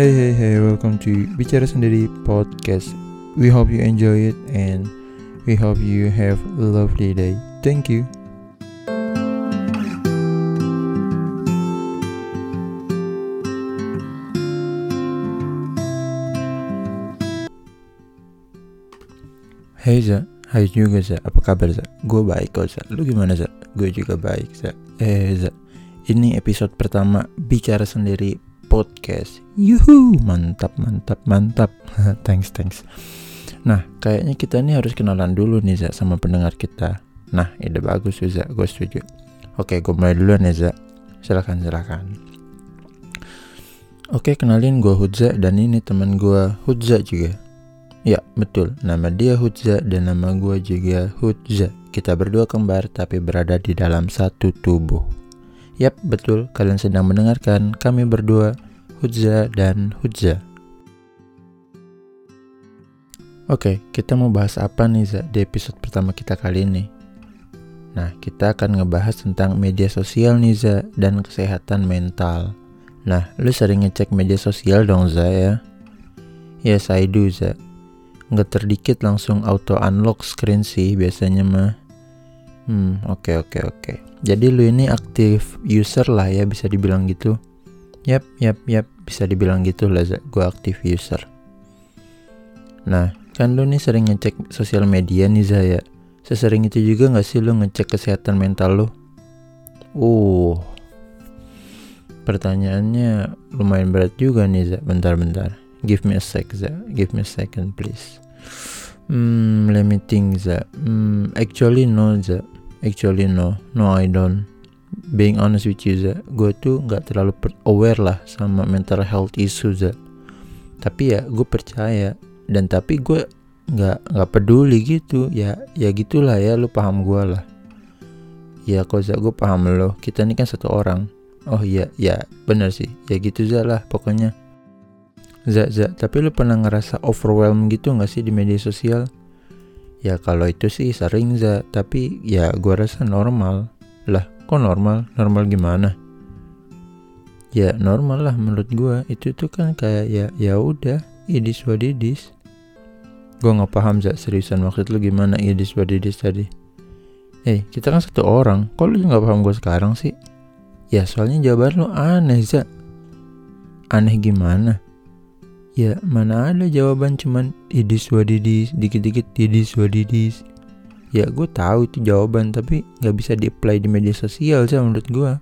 Hey hey hey, welcome to Bicara Sendiri Podcast. We hope you enjoy it and we hope you have a lovely day. Thank you. Hey Za, hai juga Za, apa kabar Za? Gue baik kok Za, lu gimana Za? Gue juga baik Za Eh Za, ini episode pertama Bicara Sendiri Podcast. Yuhu, mantap mantap mantap. Thanks thanks. Nah, kayaknya kita ini harus kenalan dulu nih Za sama pendengar kita. Nah, ide bagus Za, gue setuju. Oke, gue mulai duluan ya Za Silakan silakan. Oke, kenalin gue Hudza dan ini teman gue Hudza juga. Ya, betul. Nama dia Hudza dan nama gue juga Hudza. Kita berdua kembar tapi berada di dalam satu tubuh. Yap, betul. Kalian sedang mendengarkan kami berdua, Hudza dan Hudza. Oke, kita mau bahas apa nih Za di episode pertama kita kali ini? Nah, kita akan ngebahas tentang media sosial nih Za dan kesehatan mental. Nah, lu sering ngecek media sosial dong Za ya? Yes, I do Za nggak terdikit langsung auto unlock screen sih biasanya mah hmm oke okay, oke okay, oke okay. jadi lu ini aktif user lah ya bisa dibilang gitu yap yap yap bisa dibilang gitu lah gue aktif user nah kan lu nih sering ngecek sosial media nih Zaya sesering itu juga nggak sih lu ngecek kesehatan mental lu uh pertanyaannya lumayan berat juga nih Zaya bentar-bentar Give me a sec, Za. Give me a second, please. Hmm, let me think, Za. Hmm, actually no, Za. Actually no, no I don't. Being honest with you, Za, gue tuh nggak terlalu aware lah sama mental health issue, Za. Tapi ya, gue percaya dan tapi gue nggak nggak peduli gitu. Ya, ya gitulah ya, lu paham gue lah. Ya, kok Za, gue paham lo. Kita ini kan satu orang. Oh iya, ya bener sih. Ya gitu Za lah, pokoknya Zak, Zak, tapi lu pernah ngerasa overwhelmed gitu gak sih di media sosial? Ya kalau itu sih sering Zak, tapi ya gua rasa normal. Lah, kok normal? Normal gimana? Ya normal lah menurut gua. Itu tuh kan kayak ya ya udah, idis wadidis. Gua nggak paham Zak seriusan maksud lu gimana idis wadidis tadi. Eh, kita kan satu orang. Kok lu nggak paham gua sekarang sih? Ya soalnya jawaban lu aneh Zak. Aneh gimana? Ya mana ada jawaban cuman idis wadidis dikit-dikit idis wadidis. Ya gue tahu itu jawaban tapi nggak bisa di-apply di media sosial sih menurut gue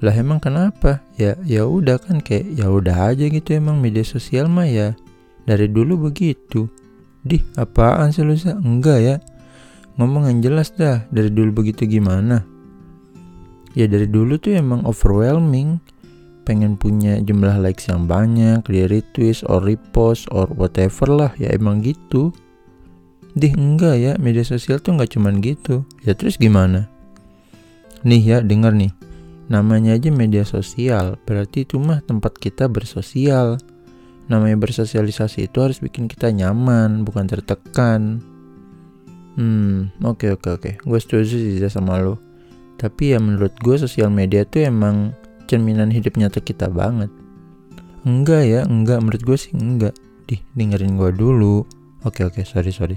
Lah emang kenapa? Ya ya udah kan kayak ya udah aja gitu emang media sosial mah ya. Dari dulu begitu. Dih apaan sih lu? Enggak ya. Ngomong yang jelas dah dari dulu begitu gimana? Ya dari dulu tuh emang overwhelming pengen punya jumlah likes yang banyak, di retweet or repost or whatever lah, ya emang gitu. Dih enggak ya, media sosial tuh nggak cuman gitu. Ya terus gimana? Nih ya, denger nih. Namanya aja media sosial, berarti itu mah tempat kita bersosial. Namanya bersosialisasi itu harus bikin kita nyaman, bukan tertekan. Hmm, oke okay, oke okay, oke. Okay. Gue setuju sih sama lo. Tapi ya menurut gue sosial media tuh emang cerminan hidup nyata kita banget. Enggak ya, enggak menurut gue sih enggak. Dih, dengerin gue dulu. Oke oke, sorry sorry.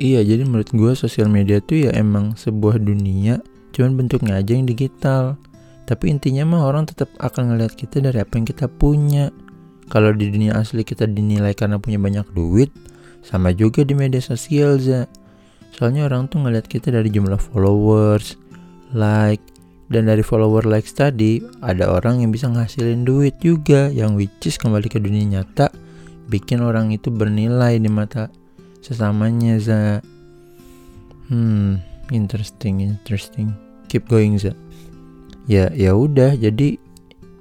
Iya, jadi menurut gue sosial media tuh ya emang sebuah dunia, cuman bentuknya aja yang digital. Tapi intinya mah orang tetap akan ngeliat kita dari apa yang kita punya. Kalau di dunia asli kita dinilai karena punya banyak duit, sama juga di media sosial, za. Soalnya orang tuh ngeliat kita dari jumlah followers, like, dan dari follower likes tadi, ada orang yang bisa ngasilin duit juga yang which is kembali ke dunia nyata bikin orang itu bernilai di mata sesamanya za. Hmm, interesting, interesting. Keep going za. Ya, ya udah. Jadi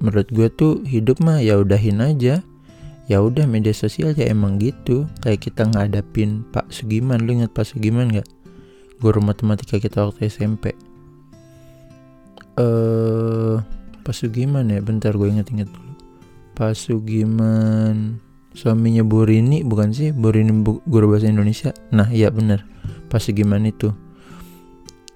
menurut gue tuh hidup mah ya udahin aja. Ya udah media sosial ya emang gitu. Kayak kita ngadapin Pak Sugiman. Lu ingat Pak Sugiman nggak? Guru matematika kita waktu SMP eh Pak Sugiman ya? Bentar gue inget-inget dulu. Pak Sugiman suaminya Bu Rini bukan sih? Bu Rini bu, guru bahasa Indonesia? Nah iya bener Pak Sugiman itu.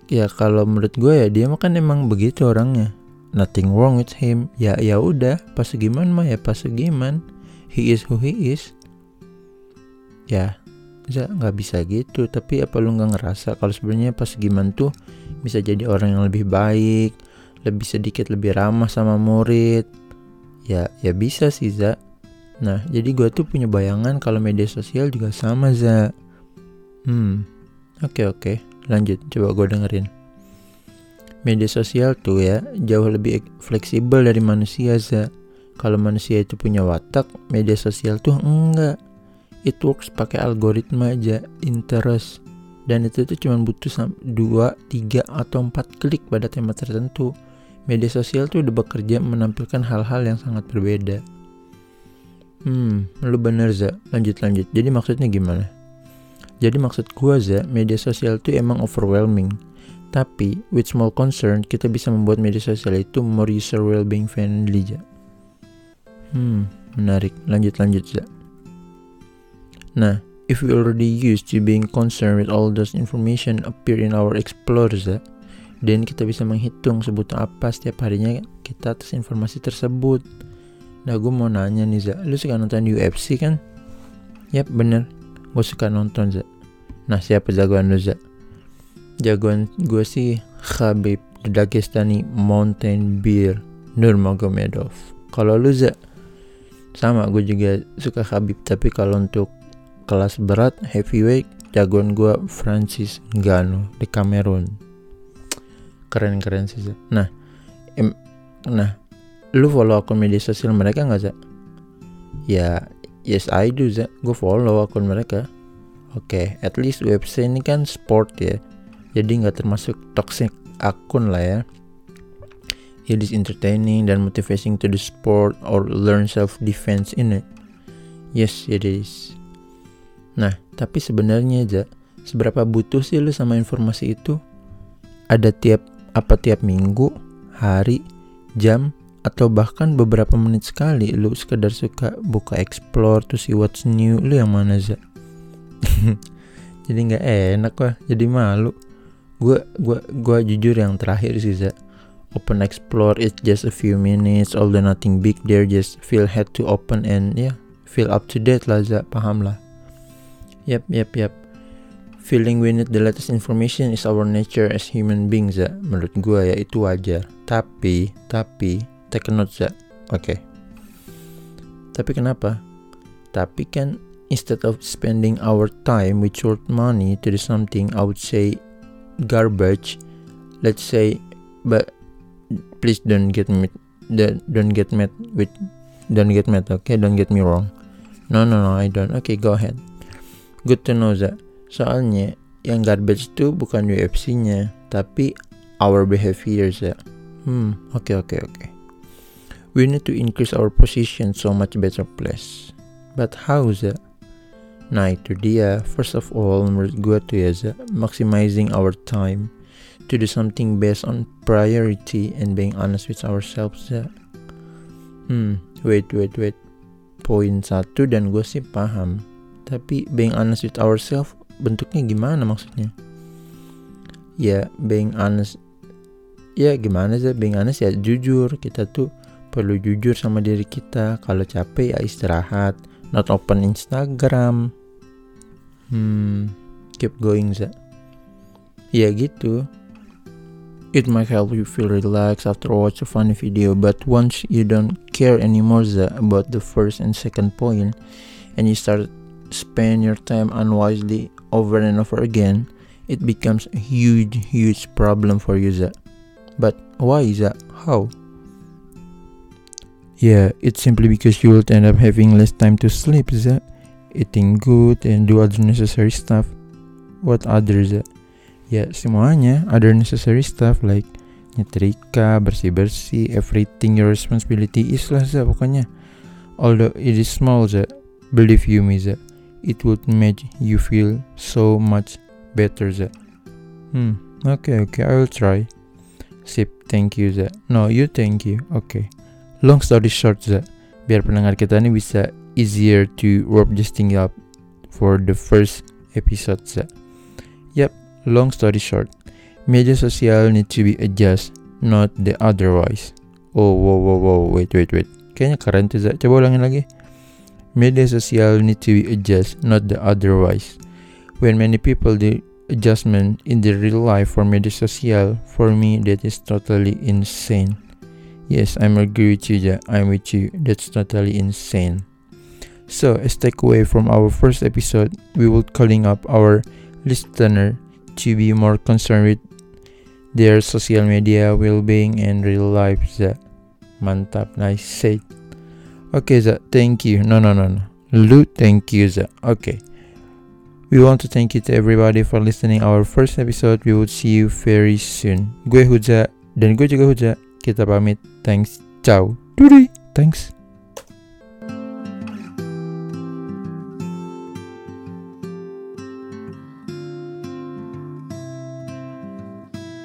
Ya kalau menurut gue ya dia makan emang begitu orangnya. Nothing wrong with him. Ya ya udah pas gimana mah ya pas gimana he is who he is. Ya bisa nggak bisa gitu. Tapi apa lu nggak ngerasa kalau sebenarnya pas gimana tuh bisa jadi orang yang lebih baik lebih sedikit lebih ramah sama murid. Ya ya bisa sih za. Nah jadi gue tuh punya bayangan kalau media sosial juga sama za. Hmm oke okay, oke. Okay. lanjut coba gue dengerin. Media sosial tuh ya jauh lebih fleksibel dari manusia za. Kalau manusia itu punya watak media sosial tuh enggak. It works pakai algoritma aja interest. Dan itu tuh cuma butuh 2, 3 atau 4 klik pada tema tertentu. Media sosial tuh udah bekerja menampilkan hal-hal yang sangat berbeda. Hmm, lu bener Za, lanjut lanjut. Jadi maksudnya gimana? Jadi maksud gua Za, media sosial tuh emang overwhelming. Tapi, with small concern, kita bisa membuat media sosial itu more user well-being friendly Za. Hmm, menarik. Lanjut lanjut Za. Nah, if we already used to being concerned with all those information appear in our explorers, ya, dan kita bisa menghitung sebutan apa setiap harinya kita atas informasi tersebut. Nah, gue mau nanya nih, Za, lu suka nonton UFC kan? Yap, bener. Gue suka nonton, Za. Nah, siapa jagoan lu? Jagoan gue sih Khabib Dagestani Mountain Beer Nurmagomedov. Kalau lu, Za? Sama, gue juga suka Khabib, tapi kalau untuk kelas berat heavyweight jagoan gue Francis Ngannou di Cameroon keren keren sih nah em, nah lu follow akun media sosial mereka nggak sih ya yes I do za gue follow akun mereka. Oke okay, at least website ini kan sport ya. Jadi nggak termasuk toxic akun lah ya. It is entertaining dan motivating to the sport or learn self defense in it. Yes it is. Nah, tapi sebenarnya aja seberapa butuh sih lu sama informasi itu? Ada tiap apa tiap minggu, hari, jam, atau bahkan beberapa menit sekali lu sekedar suka buka explore to see what's new lu yang mana za jadi nggak enak wah jadi malu. Gue gua gua jujur yang terakhir sih za open explore it's just a few minutes the nothing big there just feel head to open and yeah, feel up to date lah za paham lah. Yep, yep, yep. Feeling we need the latest information is our nature as human beings, ya. Menurut gue ya itu wajar. Tapi, tapi, take note, ya. Oke. Okay. Tapi kenapa? Tapi kan instead of spending our time with short money to do something, I would say garbage. Let's say, but please don't get me, don't get mad with, don't get mad, okay? Don't get me wrong. No, no, no, I don't. Okay, go ahead. Good to know that. Soalnya yang garbage itu bukan UFC-nya, tapi our behaviors ya. Hmm, oke okay, oke okay, oke. Okay. We need to increase our position so much better place. But how that? Nah itu dia. First of all, menurut gue tuh ya, Za, maximizing our time to do something based on priority and being honest with ourselves, Za. Hmm, wait, wait, wait. Poin satu dan gue sih paham tapi being honest with ourselves bentuknya gimana maksudnya? Ya being honest ya gimana sih? Being honest ya jujur. Kita tuh perlu jujur sama diri kita. Kalau capek ya istirahat. Not open Instagram. Hmm keep going za ya gitu. It might help you feel relaxed after watch a funny video, but once you don't care anymore about the first and second point, and you start spend your time unwisely over and over again, it becomes a huge, huge problem for you, Za. But why is? How? Yeah, it's simply because you will end up having less time to sleep, Za. Eating good and do other necessary stuff. What others, Za? Ya, semuanya other necessary stuff like nyetrika, bersih-bersih, everything your responsibility is lah, Za, pokoknya. Although it is small, Za, believe you me, it would make you feel so much better Zah. Hmm, okay, okay, I will try. Sip, thank you Zah. No, you thank you. Okay. Long story short Zah, biar pendengar kita ini bisa easier to wrap this thing up for the first episode Zah. Yep, long story short, media sosial need to be adjust, not the otherwise. Oh, wow, wow, wow. Wait, wait, wait. Kayaknya keren tuh, Zak. Coba ulangin lagi. Media social need to be adjust, not the otherwise. When many people do adjustment in their real life for media social, for me that is totally insane. Yes, I'm agree with you, ja. I'm with you. That's totally insane. So, as takeaway from our first episode, we will calling up our listener to be more concerned with their social media well-being and real life, Za. Mantap, nice said. Okay, Za, thank you. No, no, no, no. Lu, thank you, Za. Okay. We want to thank you to everybody for listening our first episode. We will see you very soon. Gue Huja dan gue juga Huja. Kita pamit. Thanks. Ciao. Duri. Thanks.